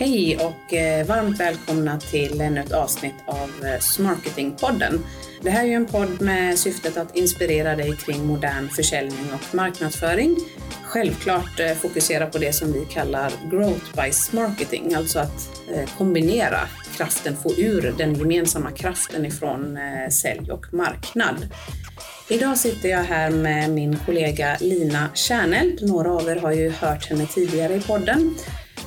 Hej och eh, varmt välkomna till ännu ett avsnitt av eh, Smarketingpodden. Det här är ju en podd med syftet att inspirera dig kring modern försäljning och marknadsföring. Självklart eh, fokusera på det som vi kallar growth by smarketing, alltså att kombinera kraften, få ur den gemensamma kraften ifrån sälj och marknad. Idag sitter jag här med min kollega Lina Kärneld. Några av er har ju hört henne tidigare i podden.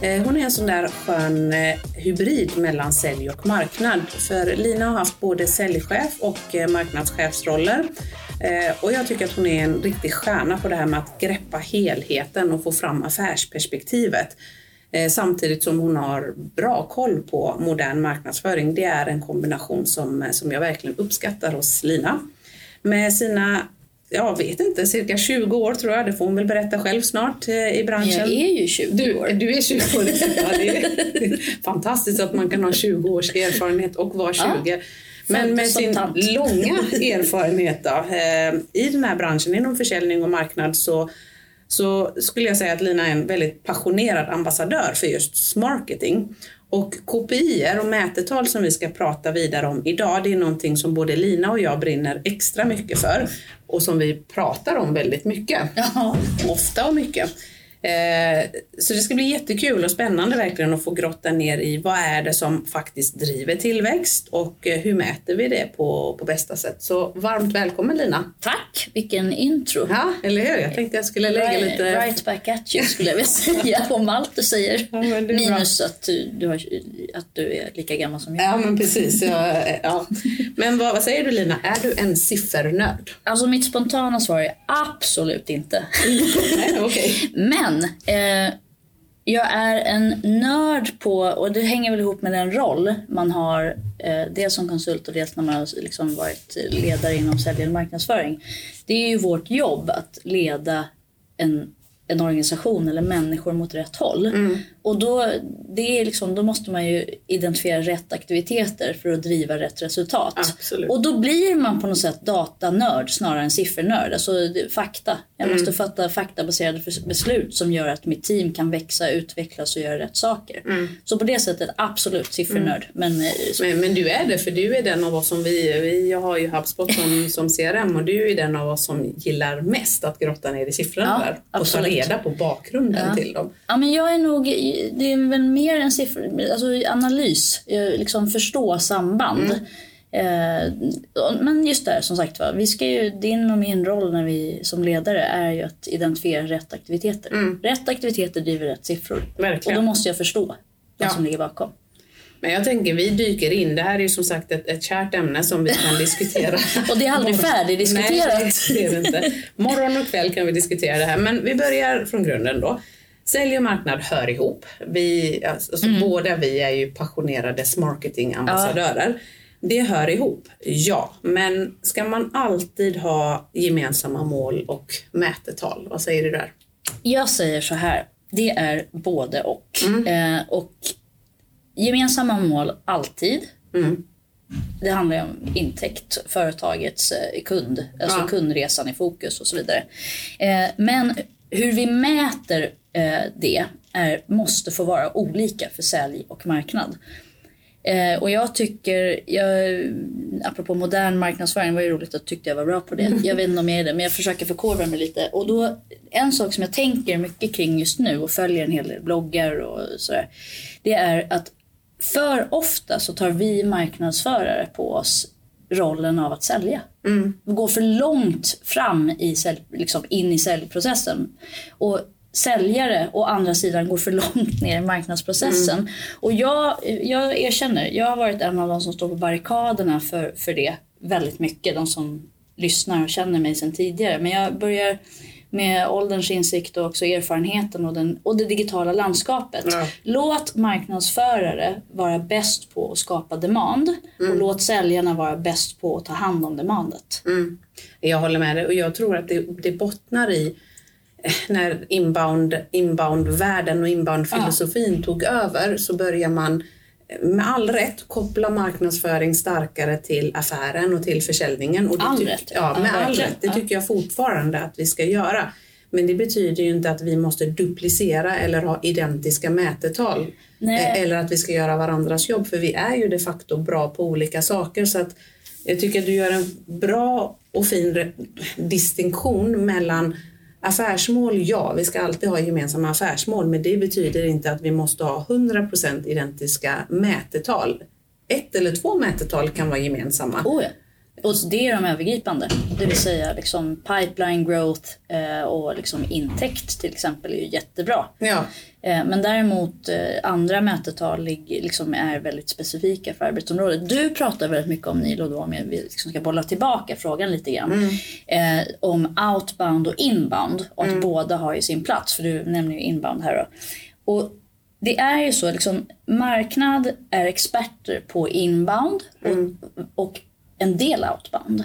Eh, hon är en sån där skön eh, hybrid mellan sälj och marknad. För Lina har haft både säljchef och eh, marknadschefsroller. Och jag tycker att hon är en riktig stjärna på det här med att greppa helheten och få fram affärsperspektivet. Samtidigt som hon har bra koll på modern marknadsföring. Det är en kombination som, som jag verkligen uppskattar hos Lina. Med sina jag vet inte, cirka 20 år tror jag. Det får hon väl berätta själv snart eh, i branschen. Jag är ju 20 du, år. Du är 20 år. Ja, det är fantastiskt att man kan ha 20 års erfarenhet och vara 20. Ja. Men med sin tant. långa erfarenhet då, eh, i den här branschen inom försäljning och marknad så så skulle jag säga att Lina är en väldigt passionerad ambassadör för just marketing. Och KPI och mätetal som vi ska prata vidare om idag, det är någonting som både Lina och jag brinner extra mycket för och som vi pratar om väldigt mycket. Jaha. Ofta och mycket. Eh, så det ska bli jättekul och spännande verkligen att få grotta ner i vad är det som faktiskt driver tillväxt och eh, hur mäter vi det på, på bästa sätt. Så varmt välkommen Lina! Tack! Vilken intro! Ja, eller hur? Jag tänkte jag skulle lägga right, lite... Right back at you skulle jag vilja säga om allt du säger. Ja, Minus att du, har, att du är lika gammal som jag. Ja men precis. Jag, ja. Men vad, vad, säger du Lina, är du en siffernörd? Alltså mitt spontana svar är absolut inte. Nej, okay. Men men eh, jag är en nörd på, och det hänger väl ihop med den roll man har, eh, dels som konsult och dels när man har liksom varit ledare inom sälj och marknadsföring. Det är ju vårt jobb att leda en en organisation eller människor mot rätt håll. Mm. Och då, det är liksom, då måste man ju identifiera rätt aktiviteter för att driva rätt resultat. Absolut. Och då blir man på något sätt datanörd snarare än siffernörd. Alltså fakta. Jag mm. måste fatta faktabaserade beslut som gör att mitt team kan växa, utvecklas och göra rätt saker. Mm. Så på det sättet absolut siffernörd. Mm. Men, men, men, du är det, för du är den av oss som vi, vi jag har ju HubSpot som, som CRM och du är den av oss som gillar mest att grotta ner i siffrorna ja, där. Och absolut reda på bakgrunden ja. till dem? Ja, men jag är nog, det är väl mer en siffra, alltså analys, liksom förstå samband. Mm. Eh, men just där, som sagt var, vi ska ju, din och min roll när vi som ledare är ju att identifiera rätt aktiviteter. Mm. Rätt aktiviteter driver rätt siffror. Verkligen. Och då måste jag förstå vad ja. som ligger bakom. Men jag tänker vi dyker in. Det här är ju som sagt ett, ett kärt ämne som vi kan diskutera. och det är aldrig färdigdiskuterat. Nej, det är det inte. Morgon och kväll kan vi diskutera det här. Men vi börjar från grunden då. Sälj och marknad hör ihop. Vi, alltså, mm. Båda vi är ju passionerade marketingambassadörer. Ja. Det hör ihop, ja. Men ska man alltid ha gemensamma mål och mätetal? Vad säger du där? Jag säger så här. Det är både och. Mm. Eh, och Gemensamma mål alltid. Mm. Det handlar ju om intäkt, företagets eh, kund, alltså ja. kundresan i fokus och så vidare. Eh, men hur vi mäter eh, det är, måste få vara olika för sälj och marknad. och jag tycker, jag, apropå modern marknadsföring, var ju roligt att tyckte jag var bra på det. Jag vet inte om jag är det, men jag försöker förkovra mig lite. Och då, en sak som jag tänker mycket kring just nu och följer en hel del bloggar och sådär. Det är att för ofta så tar vi marknadsförare på oss rollen av att sälja. Mm. Vi går för långt fram i sälj, liksom in i säljprocessen. Och säljare å andra sidan går för långt ner i marknadsprocessen. Mm. Och jag, jag erkänner, jag har varit en av de som står på barrikaderna för, för det väldigt mycket. De som lyssnar och känner mig sedan tidigare. Men jag börjar med ålderns insikt och också erfarenheten och, den, och det digitala landskapet. Ja. Låt marknadsförare vara bäst på att skapa demand mm. och låt säljarna vara bäst på att ta hand om demandet. Mm. Jag håller med dig och jag tror att det, det bottnar i eh, när inbound, inbound-världen och inbound-filosofin ja. tog över så börjar man med all rätt koppla marknadsföring starkare till affären och till försäljningen. Och all rätt? Ja, med ja, all rätt. Det tycker jag fortfarande att vi ska göra. Men det betyder ju inte att vi måste duplicera eller ha identiska mätetal. Nej. Eh, Eller att vi ska göra varandras jobb, för vi är ju de facto bra på olika saker. Så att jag tycker att du gör en bra och fin distinktion mellan affärsmål, ja, vi ska alltid ha gemensamma affärsmål, men det betyder inte att vi måste ha 100% identiska mätetal. Ett eller två mätetal kan vara gemensamma. Oh ja. Och det är de övergripande. Det vill säga liksom pipeline growth eh, och liksom intäkt till exempel är ju jättebra. Ja, Eh, men däremot eh, andra mätetal ligger, liksom är väldigt specifika för arbetsområdet. Du pratar väldigt mycket om Nilo då, om vill- liksom ska bolla tillbaka frågan lite grann. Eh, om outbound och inbound och att båda har ju sin plats. För du nämner ju inbound här då. Och det är ju så, liksom, marknad är experter på inbound och, och en del outbound.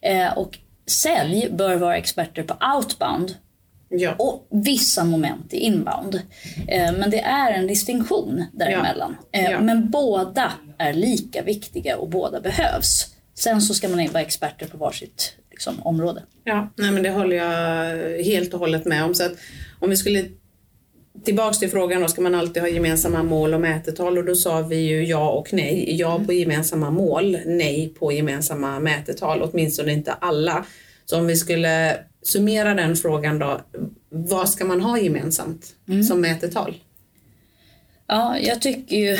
Eh, och sälj bör vara experter på outbound ja. och vissa moment i inbound. Eh, men det är en distinktion däremellan. Eh, Ja. Men båda är lika viktiga och båda behövs. Sen så ska man vara experter på varsitt liksom, område. Ja, nej men det håller jag helt och hållet med om. Så att om vi skulle tillbaks till frågan då, ska man alltid ha gemensamma mål och mätetal? Och då sa vi ju ja och nej. Ja på gemensamma mål, nej på gemensamma mätetal, åtminstone inte alla. Så om vi skulle summera den frågan då, vad ska man ha gemensamt som mätetal? Ja, jag tycker ju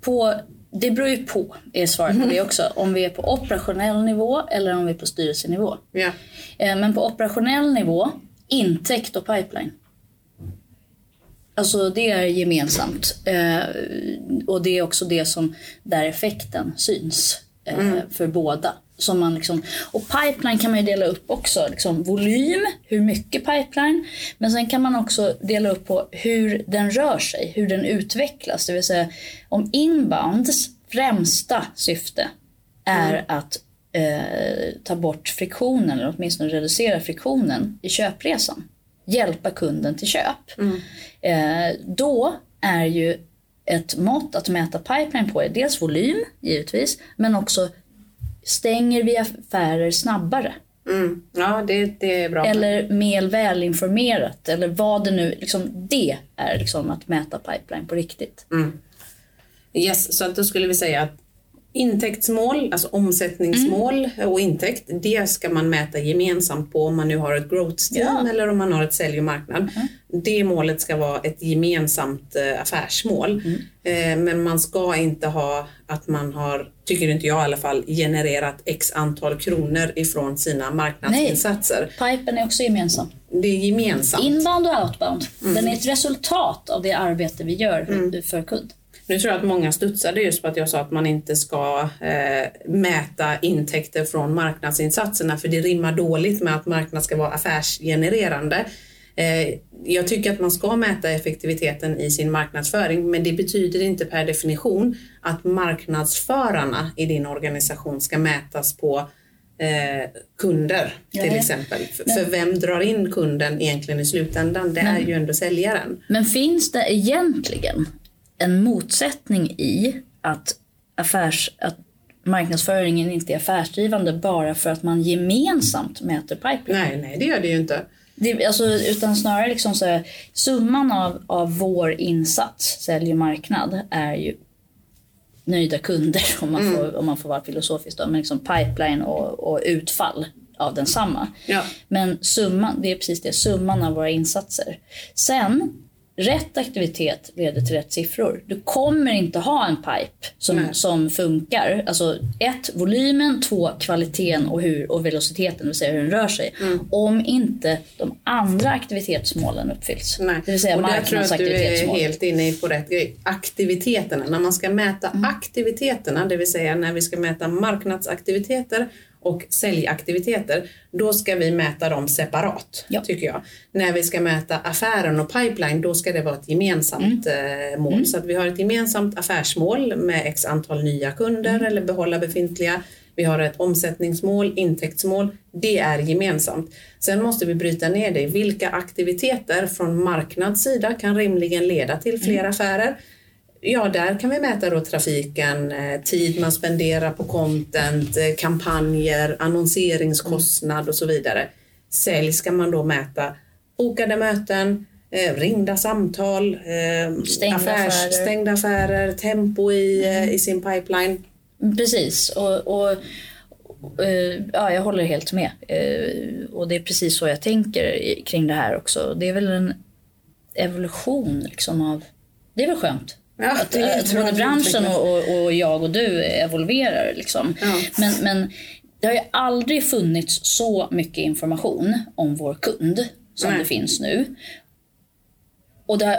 på det beror ju på, är svaret på det också. Om vi är på operationell nivå eller om vi är på styrelsenivå. Eh, Men på operationell nivå, intäkt och pipeline. Alltså det är gemensamt. Eh, och det är också det som, där effekten syns eh, för båda. Som man liksom, och pipeline kan man ju dela upp också. Liksom volym, hur mycket pipeline. Men sen kan man också dela upp på hur den rör sig, hur den utvecklas. Det vill säga om inbounds främsta syfte är att eh, ta bort friktionen, eller åtminstone reducera friktionen i köpresan. Hjälpa kunden till köp. Eh, då är ju ett mått att mäta pipeline på är dels volym, givetvis, men också stänger vi affärer snabbare? mm. ja det, det är bra. Eller mer välinformerat, eller vad det nu, liksom det är liksom att mäta pipeline på riktigt. Yes, så att då skulle vi säga att intäktsmål, alltså omsättningsmål och intäkt, det ska man mäta gemensamt på om man nu har ett growth team Ja. eller om man har ett sälj och marknad. Det målet ska vara ett gemensamt eh, affärsmål. Eh, men man ska inte ha att man har, tycker inte jag i alla fall, genererat x antal kronor ifrån sina marknadsinsatser. Pipen är också gemensam. Det är gemensamt. Inbound och outbound. Den är ett resultat av det arbete vi gör för kund. Nu tror jag att många studsade just på att jag sa att man inte ska eh, mäta intäkter från marknadsinsatserna för det rimmar dåligt med att marknad ska vara affärsgenererande. Eh, jag tycker att man ska mäta effektiviteten i sin marknadsföring men det betyder inte per definition att marknadsförarna i din organisation ska mätas på eh, kunder till Nej. exempel. För, för vem drar in kunden egentligen i slutändan? Det är ju ändå säljaren. Men finns det egentligen en motsättning i att, affärs, att marknadsföringen inte är affärsdrivande bara för att man gemensamt mäter pipeline? Nej, nej det gör det ju inte. Det, alltså, utan snarare liksom så här, summan av, av vår insats, sälj och marknad, är ju nöjda kunder om man, får, om man får vara filosofisk. Då, men liksom pipeline och, och utfall av densamma. Ja. Men summan, det är precis det, summan av våra insatser. Sen, rätt aktivitet leder till rätt siffror. Du kommer inte ha en pipe som, som funkar. Alltså ett, volymen, två, kvaliteten och, hur, och velociteten, det vill säga hur den rör sig. Om inte de andra aktivitetsmålen uppfylls. Nej. Det vill säga och där tror jag att du är helt inne på rätt grej. Aktiviteterna, när man ska mäta Mm. aktiviteterna, det vill säga när vi ska mäta marknadsaktiviteter och säljaktiviteter, då ska vi mäta dem separat, Ja. tycker jag. När vi ska mäta affären och pipeline, då ska det vara ett gemensamt Mm. eh, mål. Så att vi har ett gemensamt affärsmål med x antal nya kunder Mm. eller behålla befintliga. Vi har ett omsättningsmål, intäktsmål. Det är gemensamt. Sen måste vi bryta ner det. Vilka aktiviteter från marknadssida kan rimligen leda till fler affärer? Ja, där kan vi mäta då trafiken, eh, tid man spenderar på content, eh, kampanjer, annonseringskostnad och så vidare. sälj ska man då mäta bokade möten, eh, ringda samtal, Stängda affärs, affärer. stängda affärer, tempo i, eh, i sin pipeline. Precis. Och, och, ja, jag håller helt med. Och det är precis så jag tänker kring det här också. Det är väl en evolution liksom av... Det är väl skönt. Ja, att, både jag branschen och, och, och jag och du evolverar. Liksom. Ja. Men, men det har ju aldrig funnits så mycket information om vår kund som Nej. det finns nu. Och det har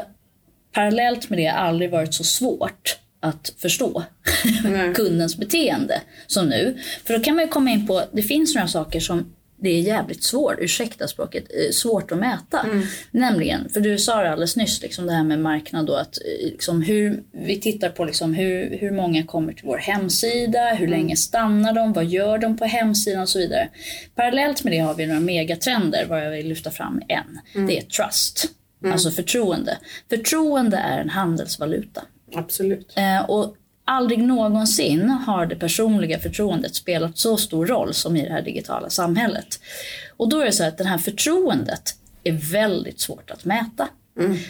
parallellt med det aldrig varit så svårt att förstå kundens beteende som nu. För då kan man ju komma in på, det finns några saker som det är jävligt svårt, ursäkta språket, eh, svårt att mäta. Nämligen, för du sa det alldeles nyss, liksom det här med marknad då, att eh, liksom hur, vi tittar på liksom hur, hur många kommer till vår hemsida, hur länge stannar de, vad gör de på hemsidan och så vidare. Parallellt med det har vi några megatrender, vad jag vill lyfta fram en. Det är trust, alltså förtroende. Förtroende är en handelsvaluta. Absolut. Eh, och aldrig någonsin har det personliga förtroendet spelat så stor roll som i det här digitala samhället. Och då är det så att det här förtroendet är väldigt svårt att mäta.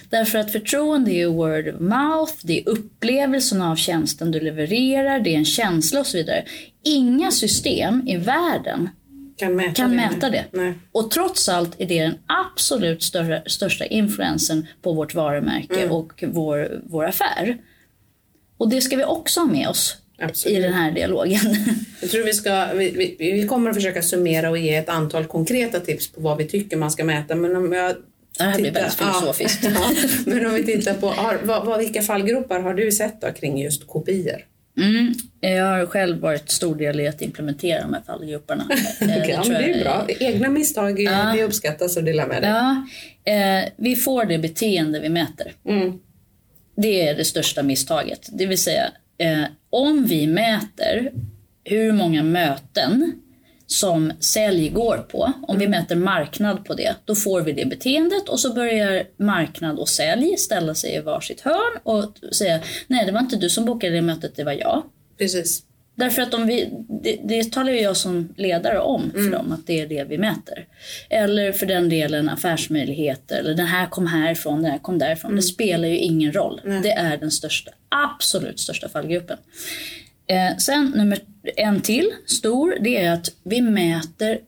Därför att förtroende är word of mouth, det är upplevelsen av tjänsten du levererar, det är en känsla och så vidare. Inga system i världen Kan mäta kan det. mäta det. Och trots allt är det den absolut större, största influensen på vårt varumärke Mm. och vår, vår affär. Och det ska vi också ha med oss Absolut. i den här dialogen. Jag tror vi, ska, vi, vi, vi kommer att försöka summera och ge ett antal konkreta tips på vad vi tycker man ska mäta. Men om jag Det här blir tittar- väldigt filosofiskt. Ja, ja. Men om vi tittar på har, vad, vilka fallgropar har du sett då kring just kopior? Mm. Jag har själv varit stor del i att implementera de här fallgroparna. Eh, Okej, ja, det är jag- bra. Egna misstag ja. det uppskattas att dela med dig. Ja, eh, vi får det beteende vi mäter. Mm. Det är det största misstaget. Det vill säga, eh, om vi mäter hur många möten som sälj går på, om vi mäter marknad på det, då får vi det beteendet och så börjar marknad och sälj ställa sig i varsitt hörn och säga nej det var inte du som bokade det mötet, det var jag. Precis. Därför att om vi, det, det talar ju jag som ledare om för dem, att det är det vi mäter. Eller för den delen affärsmöjligheter, eller den här kom härifrån, den här kom därifrån. Det spelar ju ingen roll. Det är den största, absolut största fallgruppen. Eh, sen nummer en till, stor, det är att vi mäter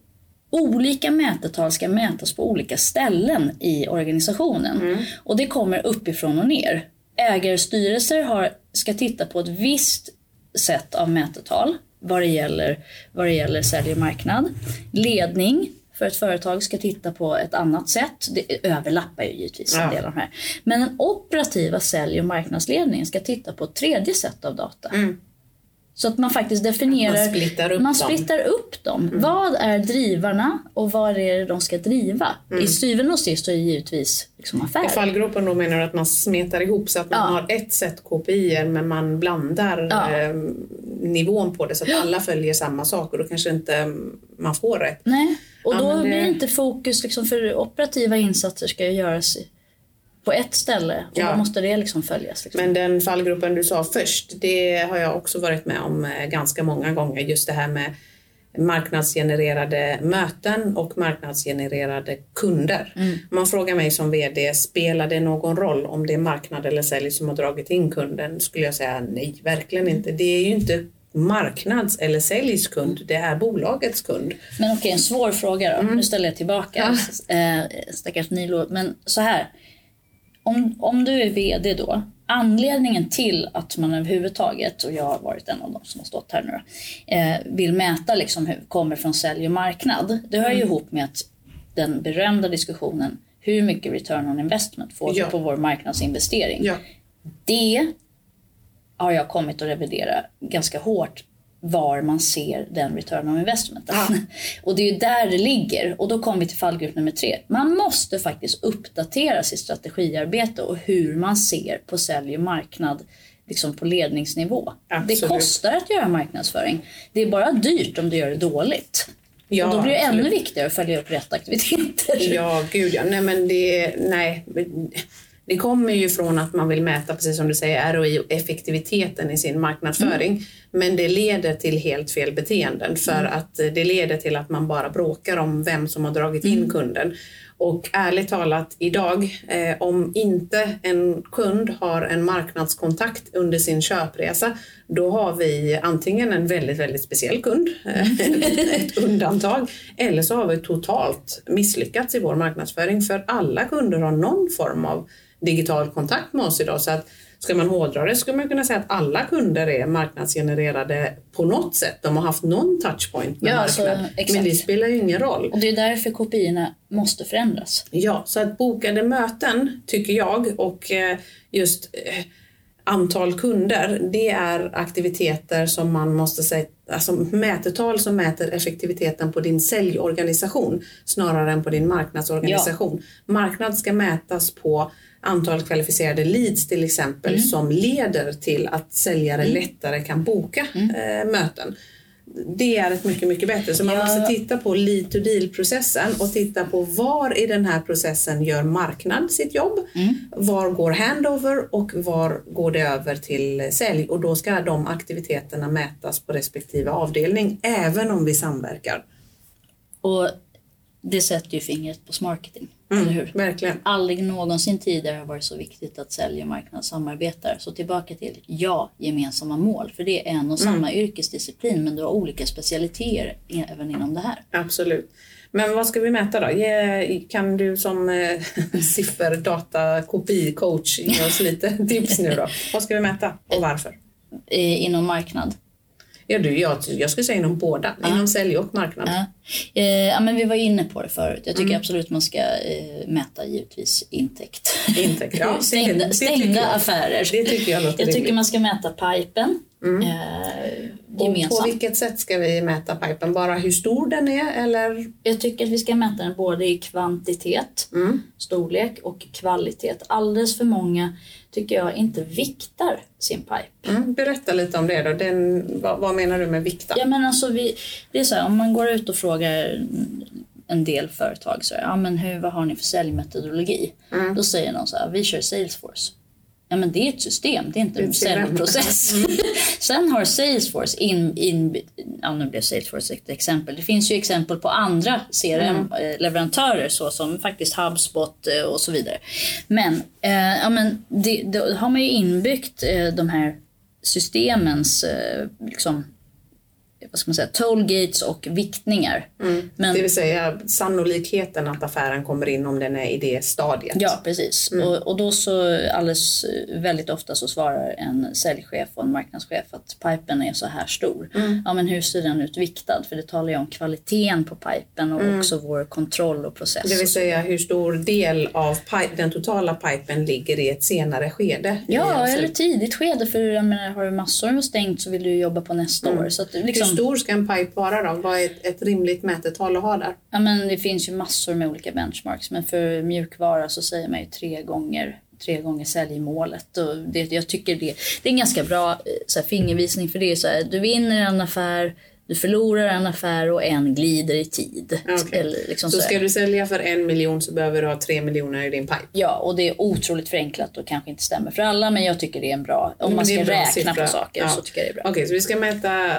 Olika mätetal ska mätas på olika ställen i organisationen. Och det kommer uppifrån och ner. Ägarstyrelser har, ska titta på ett visst sätt av mätetal vad det gäller, vad det gäller sälj och marknad. Ledning för ett företag ska titta på ett annat sätt. Det överlappar ju givetvis en Ja. del av de här. Men den operativa sälj och marknadsledningen ska titta på ett tredje sätt av data. Så att man faktiskt definierar, Man splittar upp man dem. splittar upp dem. Vad är drivarna och vad är det de ska driva? I syvende och sist är det givetvis liksom affär. I fallgropen då menar du att man smetar ihop så att man Ja. har ett set kopior men man blandar Ja. eh, nivån på det så att alla följer samma sak och då kanske inte mm, man får rätt. Nej, och Ja, då men det- blir inte fokus, liksom, för operativa insatser ska göras på ett ställe och Ja. då måste det liksom följas. Liksom. Men den fallgruppen du sa först, det har jag också varit med om eh, ganska många gånger. Just det här med marknadsgenererade möten och marknadsgenererade kunder. Man frågar mig som VD, spelar det någon roll om det är marknad eller sälj som har dragit in kunden? Skulle jag säga nej, verkligen inte. Det är ju inte marknads eller säljs kund, det är bolagets kund. Men okej, en svår fråga Mm. då. Nu ställer jag tillbaka. Eh, stackars Nilo. Men så här. Om, om du är VD då. Anledningen till att man överhuvudtaget, och jag har varit en av dem som har stått här nu eh, vill mäta liksom hur kommer från sälj och marknad. Det hör ju Mm. ihop med att den berömda diskussionen hur mycket return on investment får vi Ja. på vår marknadsinvestering. Ja. Det har jag kommit att revidera ganska hårt var man ser den return on investment. Ja. Och det är ju där det ligger. Och då kommer vi till fallgrupp nummer tre. Man måste faktiskt uppdatera sitt strategiarbete och hur man ser på sälj och marknad liksom på ledningsnivå. Absolut. Det kostar att göra marknadsföring. Det är bara dyrt om du gör det dåligt. Ja, och då blir det absolut. ännu viktigare att följa upp rätt aktiviteter. Ja, gud ja. Nej, men det, nej. Det kommer ju från att man vill mäta, precis som du säger, ROI och effektiviteten i sin marknadsföring. Men det leder till helt fel beteenden för Mm. att det leder till att man bara bråkar om vem som har dragit in Mm. kunden. Och ärligt talat idag, eh, om inte en kund har en marknadskontakt under sin köpresa, då har vi antingen en väldigt, väldigt speciell kund, eh, ett undantag, eller så har vi totalt misslyckats i vår marknadsföring för alla kunder har någon form av digital kontakt med oss idag. Så att Ska man hårdra det skulle man kunna säga att alla kunder är marknadsgenererade på något sätt. De har haft någon touchpoint med Ja, alltså, marknad. exakt. men det spelar ju ingen roll. Och det är därför kopiorna måste förändras. Ja, så att bokade möten tycker jag och eh, just eh, antal kunder, det är aktiviteter som man måste säga, alltså mätetal som mäter effektiviteten på din säljorganisation snarare än på din marknadsorganisation. Marknad ska mätas på antal kvalificerade leads till exempel som leder till att säljare lättare kan boka eh, möten. Det är ett mycket, mycket bättre. Så man Ja. måste titta på lead to deal-processen och titta på var i den här processen gör marknad sitt jobb? Var går handover och var går det över till sälj? Och då ska de aktiviteterna mätas på respektive avdelning även om vi samverkar. Och det sätter ju fingret på marketing, eller hur? Verkligen. Aldrig någonsin tidigare har varit så viktigt att sälj och marknad samarbetar. Så tillbaka till ja, gemensamma mål. För det är en och samma yrkesdisciplin men du har olika specialiteter även inom det här. Absolut. Men vad ska vi mäta då? Kan du som eh, siffer, data, kopi, coach ge oss lite tips nu då? Vad ska vi mäta och varför? Eh, inom marknad. Ja, du, jag, jag skulle säga inom båda, inom sälj och marknad. Ja. Eh, ja, men vi var inne på det förut. Jag tycker Mm. absolut man ska eh, mäta givetvis intäkt. Intäkt, ja. det- stängda det stängda jag. affärer. Det tycker jag låter Jag tycker rimligt. man ska mäta pipen eh, Och på gemensamt. vilket sätt ska vi mäta pipen? Bara hur stor den är eller? Jag tycker att vi ska mäta den både i kvantitet, Mm. storlek och kvalitet. Alldeles för många tycker jag inte viktar sin pipe. Mm, berätta lite om det då. Den, vad, vad menar du med vikta? Ja, men alltså vi, det är så här, om man går ut och frågar en del företag så här, ja, men hur, vad har ni för säljmetodologi? Mm. Då säger någon så här, vi kör Salesforce. Ja men det är ett system, det är inte en säljprocess. Mm. Sen har Salesforce in, in, ja nu blev Salesforce ett exempel. Det finns ju exempel på andra Mm. CRM-leverantörer såsom faktiskt HubSpot eh, och så vidare. Men, eh, ja, men det, då har man ju inbyggt eh, de här systemens eh, liksom, vad ska man säga, tollgates och viktningar. Men, Det vill säga sannolikheten att affären kommer in om den är i det stadiet. Ja, precis. Och, och då så alldeles eh, väldigt ofta så svarar en säljchef och en marknadschef att pipen är så här stor. Ja, men hur ser den ut viktad? För det talar ju om kvaliteten på pipen och också vår kontroll och process. Det vill säga hur stor del av pi- den totala pipen ligger i ett senare skede. Ja, eller tidigt skede. För jag menar, har du massor stängt så vill du jobba på nästa år. Så att, liksom, stor ska en pipe vara då? Vad är ett, ett rimligt mätetal att ha där? Ja, men det finns ju massor med olika benchmarks men för mjukvara så säger man ju tre gånger tre gånger säljmålet. Och det, jag tycker det, det är en ganska bra eh, så här, fingervisning för det så här, du vinner en affär, du förlorar en affär och en glider i tid. Okej. Eller liksom Så så ska du sälja för en miljon så behöver du ha tre miljoner i din pipe. Ja, och det är otroligt förenklat och kanske inte stämmer för alla men jag tycker det är en bra, om Men man ska räkna siffra. på saker Ja. så tycker jag det är bra. Okej, så vi ska mäta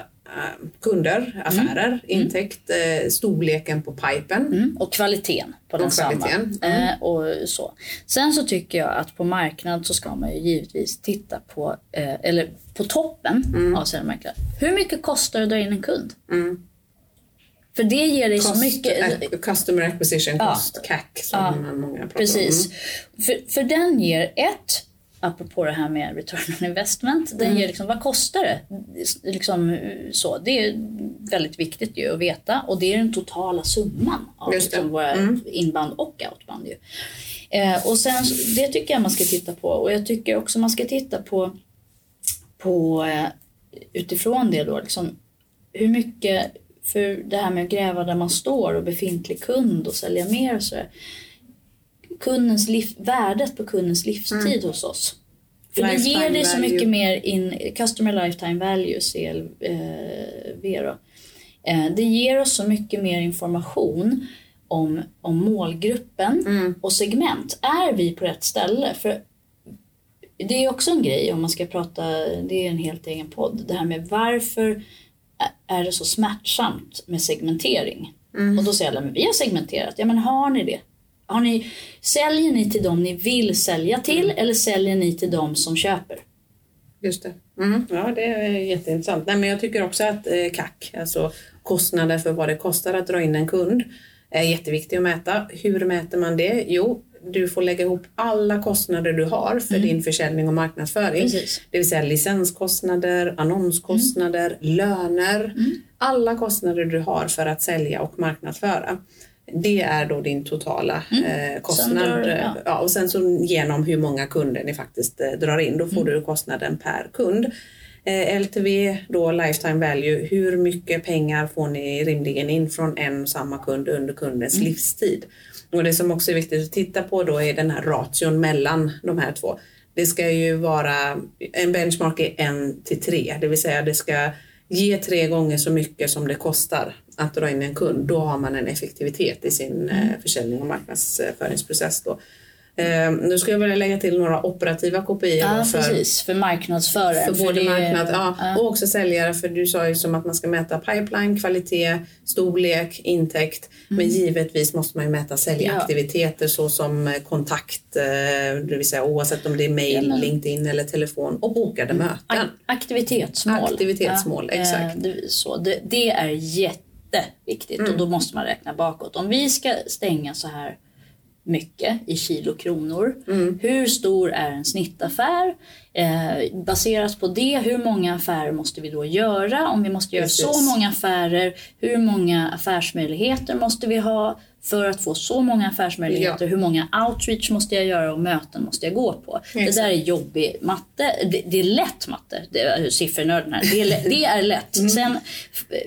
kunder, affärer, Mm. intäkt, eh, storleken på pipen. Mm, och kvaliteten på Och densamma. kvaliteten, mm. Eh, och så. Sen så tycker jag att på marknad så ska man ju givetvis titta på, eh, eller på toppen Mm. av säljmarknaden. Hur mycket kostar det att dra in en kund? För det ger dig så Cost, mycket. eh, customer acquisition Ja. cost, CAC, som många pratar Precis. om. För, för den ger ett, apropå det här med return on investment, den ger liksom, vad kostar det? Liksom, så, det är väldigt viktigt ju att veta och det är den totala summan av liksom, våra inband och outband. Ju. Eh, och sen, det tycker jag man ska titta på och jag tycker också man ska titta på, på eh, utifrån det då, liksom, hur mycket, för det här med att gräva där man står och befintlig kund och sälja mer och sådär kundens liv, värdet på kundens livstid hos oss. För det Mm. Lifetime ger dig så value. mycket mer in Customer Lifetime Value, CLV då. Eh, Det ger oss så mycket mer information om, om målgruppen Mm. och segment. Är vi på rätt ställe? För det är också en grej om man ska prata, det är en helt egen podd, det här med varför är det så smärtsamt med segmentering? Mm. Och då säger alla, men vi har segmenterat. Ja men har ni det? Har ni, säljer ni till dem ni vill sälja till mm. eller säljer ni till dem som köper? Just det. Mm. Ja, det är jätteintressant. Nej, men jag tycker också att eh, CAC, alltså kostnader för vad det kostar att dra in en kund, är jätteviktigt att mäta. Hur mäter man det? Jo, du får lägga ihop alla kostnader du har för mm. din försäljning och marknadsföring. Precis. Det vill säga licenskostnader, annonskostnader, mm. löner. Mm. Alla kostnader du har för att sälja och marknadsföra. Det är då din totala mm. eh, kostnad. Drar, ja. ja. och sen så genom hur många kunder ni faktiskt eh, drar in, då får mm. du kostnaden per kund. Eh, LTV, då lifetime value, hur mycket pengar får ni rimligen in från en och samma kund under kundens mm. livstid? Och det som också är viktigt att titta på då är den här ration mellan de här två. Det ska ju vara, en benchmark är en till tre, det vill säga det ska ge tre gånger så mycket som det kostar att dra in en kund. Då har man en effektivitet i sin eh, försäljning och marknadsföringsprocess. Då. Eh, nu ska jag vilja lägga till några operativa kopior. Ja, för, precis. För marknadsförare. För, för både det, marknad ja, ja. och också säljare. För du sa ju som att man ska mäta pipeline, kvalitet, storlek, intäkt. Mm. Men givetvis måste man ju mäta säljaktiviteter ja. såsom kontakt, eh, det vill säga oavsett om det är mail, ja, LinkedIn eller telefon och bokade mm. möten. Aktivitetsmål. Aktivitetsmål, exakt. Eh, det, så, det, det är jätteviktigt mm. och då måste man räkna bakåt. Om vi ska stänga så här mycket i kilo kronor. Mm. Hur stor är en snittaffär? Eh, baserat på det, hur många affärer måste vi då göra? Om vi måste göra Precis. så många affärer, hur många affärsmöjligheter måste vi ha? för att få så många affärsmöjligheter, ja. hur många outreach måste jag göra och möten måste jag gå på? Exakt. Det där är jobbig matte. Det, det är lätt matte, det är siffernörden här. Det är, det är lätt. Mm. Sen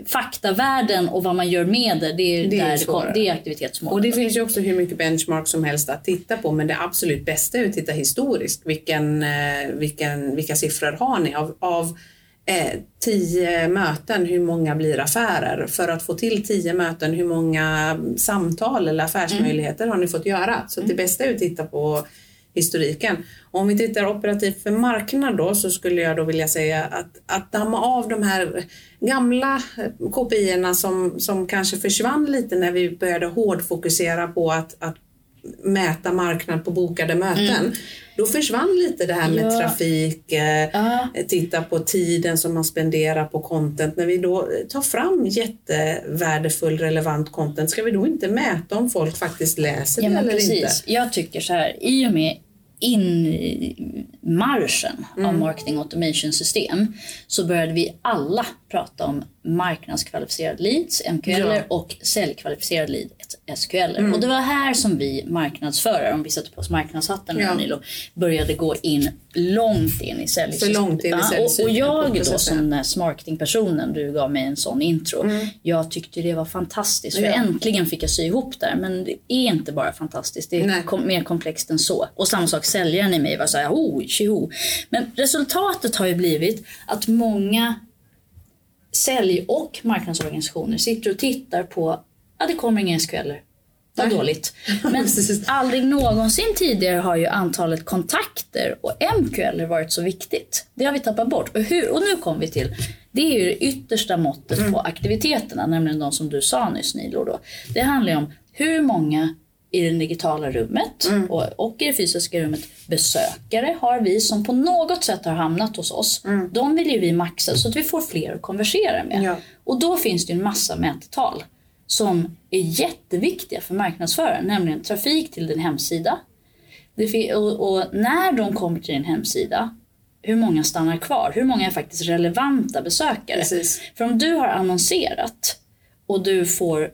faktavärlden och vad man gör med det, det är, det är, där det, det är aktivitetsmål. Och det finns ju också hur mycket benchmark som helst att titta på men det absolut bästa är att titta historiskt. Vilken, eh, vilken, vilka siffror har ni av, av eh, tio möten, hur många blir affärer? För att få till tio möten, hur många samtal eller affärsmöjligheter mm. har ni fått göra? Så mm. det bästa är att titta på historiken. Om vi tittar operativt för marknad då så skulle jag då vilja säga att, att damma av de här gamla kopiorna som, som kanske försvann lite när vi började hårdfokusera på att, att mäta marknad på bokade möten. Mm. Då försvann lite det här med ja. trafik, eh, titta på tiden som man spenderar på content. När vi då tar fram jättevärdefull relevant content, ska vi då inte mäta om folk faktiskt läser ja, det eller precis. inte? Jag tycker så här, i och med inmarschen mm. av marketing automation system så började vi alla prata om marknadskvalificerade leads, MQL, ja. och säljkvalificerade leads, SQL. Mm. Och det var här som vi marknadsförare, om vi sätter på oss marknadshatten ja. Nilo, började gå in långt in i säljsystemet. För långt in i säljsystemet. Och, och jag då som den marketingpersonen, du gav mig en sån intro, mm. jag tyckte det var fantastiskt för ja. äntligen fick jag sy ihop där. Men det är inte bara fantastiskt, det är kom, mer komplext än så. Och samma sak, säljaren i mig var såhär, oh, tjoho. Men resultatet har ju blivit att många sälj och marknadsorganisationer sitter och tittar på, ja det kommer inga SQL. Vad dåligt. Men aldrig någonsin tidigare har ju antalet kontakter och MQL varit så viktigt. Det har vi tappat bort. Och, hur, och nu kommer vi till, det är ju det yttersta måttet mm. på aktiviteterna, nämligen de som du sa nyss Nilo. Då. Det handlar ju om hur många i det digitala rummet mm. och, och, i det fysiska rummet besökare har vi som på något sätt har hamnat hos oss. Mm. De vill ju vi maxa så att vi får fler att konversera med. Ja. Och då finns det en massa mättal som är jätteviktiga för marknadsföraren, nämligen trafik till din hemsida. Och, och, när de kommer till din hemsida, hur många stannar kvar? Hur många är faktiskt relevanta besökare? Precis. För om du har annonserat och du får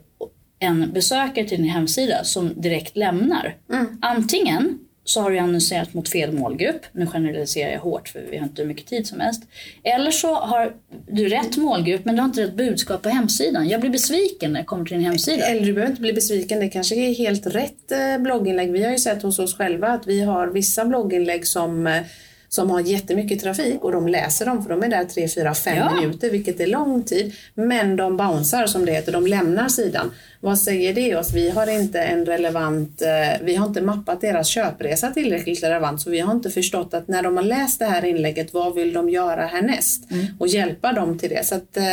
en besökare till din hemsida som direkt lämnar. Mm. Antingen så har du annonserat mot fel målgrupp. Nu generaliserar jag hårt för vi har inte hur mycket tid som helst. Eller så har du rätt målgrupp men du har inte rätt budskap på hemsidan. Jag blir besviken när jag kommer till din hemsida. Eller du behöver inte bli besviken. Det kanske är helt rätt eh, blogginlägg. Vi har ju sett hos oss själva att vi har vissa blogginlägg som eh, som har jättemycket trafik och de läser dem för de är där 3, 4, 5 Ja. minuter vilket är lång tid. Men de bouncear som det heter, de lämnar sidan. Vad säger det oss? Vi har inte en relevant, eh, vi har inte mappat deras köpresa tillräckligt relevant så vi har inte förstått att när de har läst det här inlägget, vad vill de göra härnäst? Och hjälpa dem till det. Så att, eh,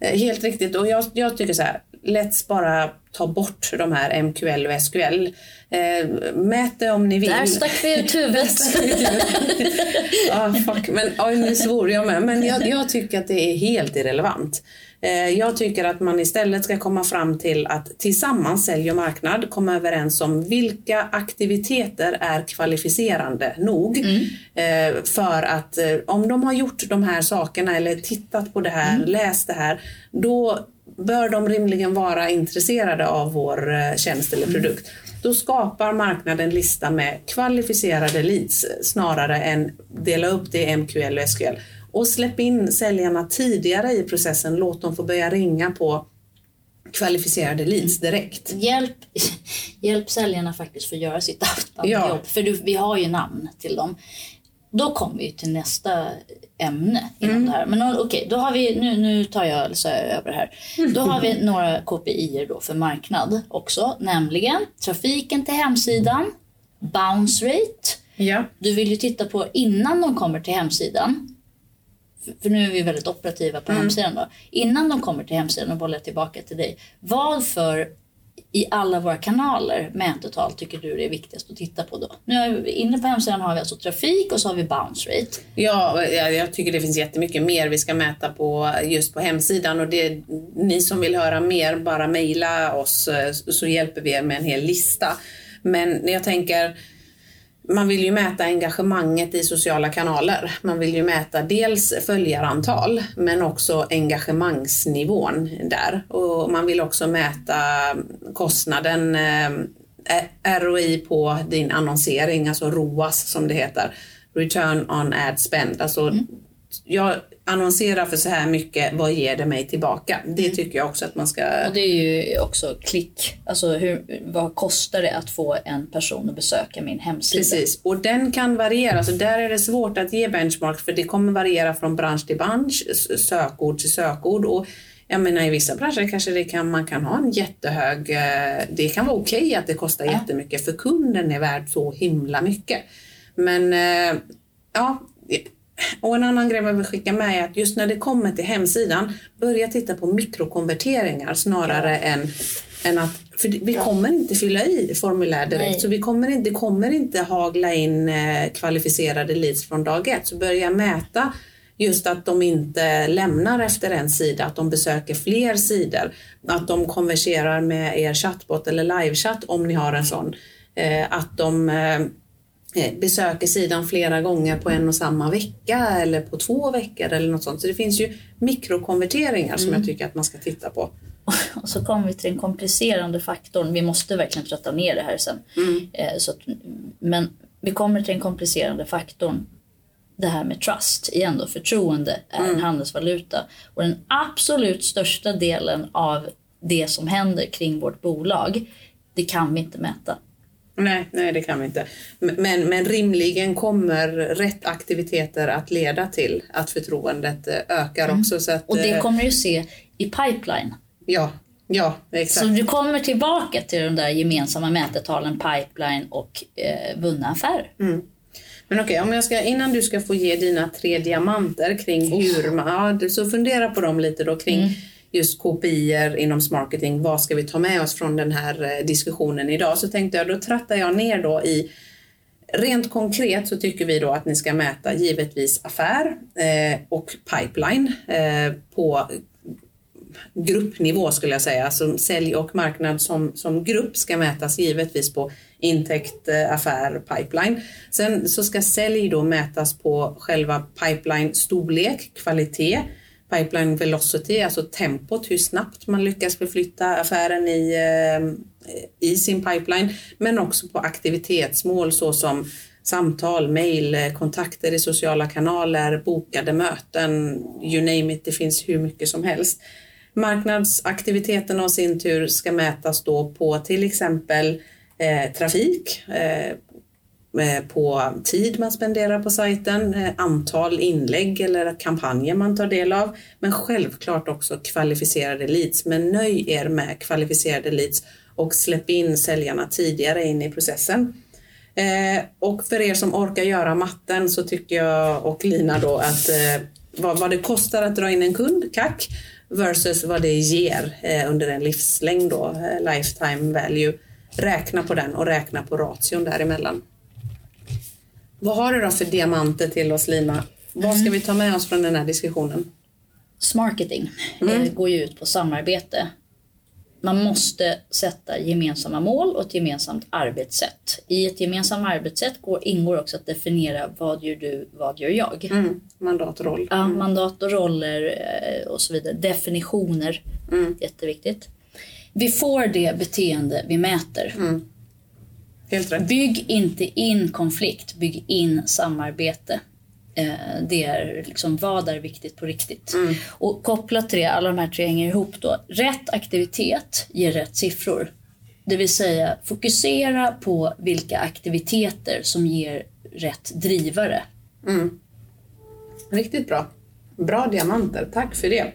Helt riktigt och jag, jag tycker så här, let's bara ta bort de här MQL och SQL. Eh, mät det om ni vill. Där stack vi ut huvudet. ah, fuck. Men, oj, nu svor jag med. Men jag, jag tycker att det är helt irrelevant. Eh, jag tycker att man istället ska komma fram till att tillsammans, sälj och marknad, komma överens om vilka aktiviteter är kvalificerande nog eh, för att eh, om de har gjort de här sakerna eller tittat på det här, läst det här, då bör de rimligen vara intresserade av vår eh, tjänst eller produkt. Då skapar marknaden en lista med kvalificerade leads snarare än dela upp det i MQL och SQL. Och släpp in säljarna tidigare i processen. Låt dem få börja ringa på kvalificerade leads direkt. hjälp, hjälp säljarna faktiskt för att göra sitt outbound Ja. jobb. För du, vi har ju namn till dem. Då kommer vi till nästa ämne inom Mm. det här. Men okej, då har vi, nu, nu tar jag så här över här. Då har vi några KPI då för marknad också. Nämligen trafiken till hemsidan, bounce rate. Ja. Du vill ju titta på innan de kommer till hemsidan. För- nu är vi väldigt operativa på hemsidan då. Innan de kommer till hemsidan och bollar tillbaka till dig. Vad för i alla våra kanaler mätetal tycker du det är viktigast att titta på då? Nu är vi inne på hemsidan har vi alltså trafik och så har vi bounce rate. Ja, jag tycker det finns jättemycket mer vi ska mäta på just på hemsidan och det, ni som vill höra mer, bara mejla oss eh, så hjälper vi er med en hel lista. Men jag tänker, man vill ju mäta engagemanget i sociala kanaler. Man vill ju mäta dels följarantal men också engagemangsnivån där. Och man vill också mäta kostnaden eh, ROI på din annonsering, alltså ROAS som det heter. Return on ad spend. Alltså, jag annonserar för så här mycket, vad ger det mig tillbaka? Det tycker jag också att man ska... Och det är ju också klick. Alltså hur, vad kostar det att få en person att besöka min hemsida? Precis, och den kan variera. Så där är det svårt att ge benchmark för det kommer variera från bransch till bransch, sökord till sökord. Och jag menar i vissa branscher kanske det kan, man kan ha en jättehög, eh, det kan vara okej att det kostar jättemycket för kunden är värd så himla mycket. Men eh, ja, och en annan grej jag vill skicka med är att just när det kommer till hemsidan, börja titta på mikrokonverteringar snarare än, än att, för vi kommer inte fylla i formulär direkt, Nej. så vi kommer inte, det kommer inte hagla in eh, kvalificerade leads från dag ett. Så börja mäta just att de inte lämnar efter en sida, att de besöker fler sidor, att de konverserar med er chattbot eller livechatt om ni har en sån, eh, att de eh, besöker sidan flera gånger på en och samma vecka eller på två veckor eller något sånt. Så det finns ju mikrokonverteringar som jag tycker att man ska titta på. Och så kommer vi till den komplicerande faktorn. Vi måste verkligen trötta ner det här sen. Eh, så att, men vi kommer till den komplicerande faktorn. Det här med trust, igen då, förtroende är en handelsvaluta. Och den absolut största delen av det som händer kring vårt bolag, det kan vi inte mäta. Nej, nej det kan vi inte. Men, men rimligen kommer rätt aktiviteter att leda till att förtroendet eh, ökar också. Så att, Och det eh, kommer du se i pipeline. Ja, ja exakt. Så du kommer tillbaka till de där gemensamma mätetalen pipeline och eh, vunna affärer. Men okej, om jag ska, innan du ska få ge dina tre diamanter kring hur man, ja, så fundera på dem lite då kring just KPI inom marketing. Vad ska vi ta med oss från den här eh, diskussionen idag? Så tänkte jag, då trattar jag ner då i Rent konkret så tycker vi då att ni ska mäta givetvis affär eh, och pipeline eh, på gruppnivå skulle jag säga. Alltså sälj och marknad som, som grupp ska mätas givetvis på intäkt, eh, affär, pipeline. Sen så ska sälj då mätas på själva pipeline storlek, kvalitet, pipeline velocity, alltså tempot, hur snabbt man lyckas förflytta affären i, eh, i sin pipeline, men också på aktivitetsmål såsom samtal, mejl, eh, kontakter i sociala kanaler, bokade möten, you name it, det finns hur mycket som helst. Marknadsaktiviteterna och sin tur ska mätas då på till exempel eh, trafik, eh, Eh, på tid man spenderar på sajten, eh, antal inlägg eller kampanjer man tar del av, men självklart också kvalificerade leads. Men nöj er med kvalificerade leads och släpp in säljarna tidigare in i processen. Eh, och för er som orkar göra matten så tycker jag och Lina då att vad, det kostar att dra in en kund, kack, versus vad det ger under en livslängd då, lifetime value. Räkna på den och räkna på ration däremellan. Vad har du då för diamanter till oss Lina? Vad ska vi ta med oss från den här diskussionen? Smarketing mm. Går ju ut på samarbete man måste sätta gemensamma mål och ett gemensamt arbetssätt. I ett gemensamt arbetssätt går, ingår också att definiera vad gör du, vad gör jag? Mm. Mandat och roll. Ja, mm. mandat och roller eh, och så vidare. Definitioner, mm. jätteviktigt. Vi får det beteende vi mäter. Mm. Helt rätt. Bygg inte in konflikt, bygg in samarbete. Eh, det är liksom vad är viktigt på riktigt. Mm. Och kopplat till det, alla de här tre hänger ihop då. Rätt aktivitet ger rätt siffror. Det vill säga fokusera på vilka aktiviteter som ger rätt drivare. Mm. Riktigt bra. Bra diamanter, tack för det.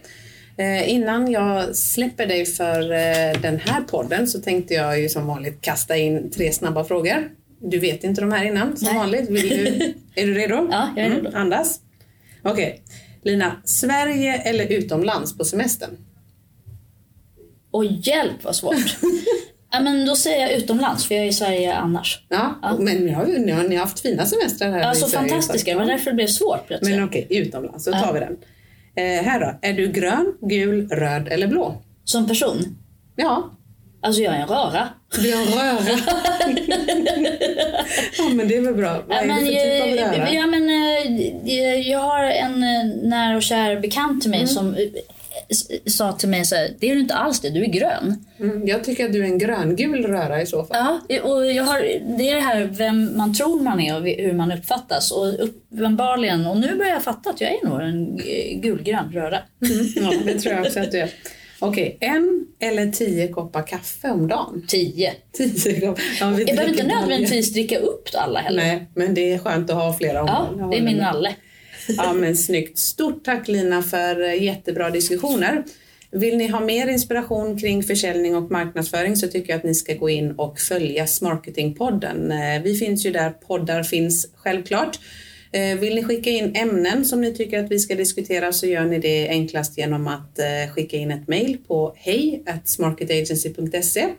Eh, innan jag släpper dig för eh, den här podden så tänkte jag ju som vanligt kasta in tre snabba frågor. Du vet inte de här innan som Nej. vanligt. Du, är du redo? Ja, jag är redo. Mm, andas. Okej. Okay. Lina, Sverige eller utomlands på semestern? Åh hjälp vad svårt. ja, men då säger jag utomlands för jag är i Sverige annars. Ja, ja. men ni har, ni, har, ni har haft fina semestrar här Ja, så fantastiska. Det var därför det blev svårt plötsligt. Men okej, okay, utomlands. Då tar ja. vi den. Eh, här då. Är du grön, gul, röd eller blå? Som person? Ja. Alltså jag är en röra. Du är en röra? ja men det är väl bra. Vad är det för typ av röra? Ja, men, eh, jag har en eh, nära och kär bekant till mig mm. som eh, sa till mig så här, det är du inte alls det, du är grön. Mm, jag tycker att du är en gröngul röra i så fall. Ja, och jag har, det är det här vem man tror man är och hur man uppfattas. Och uppenbarligen, och nu börjar jag fatta att jag är nog en gulgrön röra. Mm, ja, det tror jag också att du är. Okej, en eller tio koppar kaffe om dagen? Tio. tio koppar. Ja, jag behöver inte nödvändigtvis dricka upp alla heller. Nej, men det är skönt att ha flera om Ja, det är min nalle. Ja, men snyggt. Stort tack Lina för eh, jättebra diskussioner. Vill ni ha mer inspiration kring försäljning och marknadsföring så tycker jag att ni ska gå in och följa Smarketingpodden. Eh, vi finns ju där poddar finns självklart. Eh, vill ni skicka in ämnen som ni tycker att vi ska diskutera så gör ni det enklast genom att skicka in ett mejl på hej smarketagency.se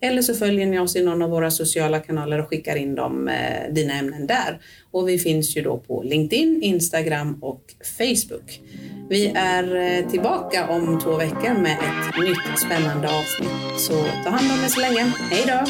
eller så följer ni oss i någon av våra sociala kanaler och skickar in dem, eh, dina ämnen där. Och vi finns ju då på LinkedIn, Instagram och Facebook. Vi är eh, tillbaka om två veckor med ett nytt spännande avsnitt. Så ta hand om er så länge. Hej då!